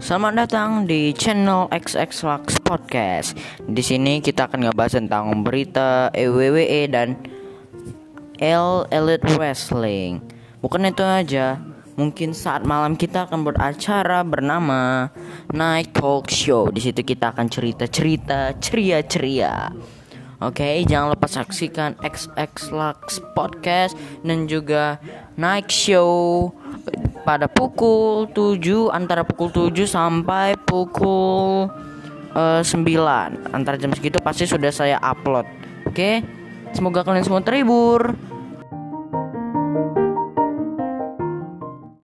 Selamat datang di channel XX Lux Podcast. Di sini kita akan ngebahas tentang berita WWE dan L Elite Wrestling. Bukan itu aja, mungkin saat malam kita akan beracara bernama Night Talk Show. Di situ kita akan cerita-cerita ceria-ceria. Oke, jangan lupa saksikan XX Lux Podcast dan juga Night Show pada pukul 7 antara pukul 7 sampai pukul uh, 9. Antara jam segitu pasti sudah saya upload. Oke. Semoga kalian semua terhibur.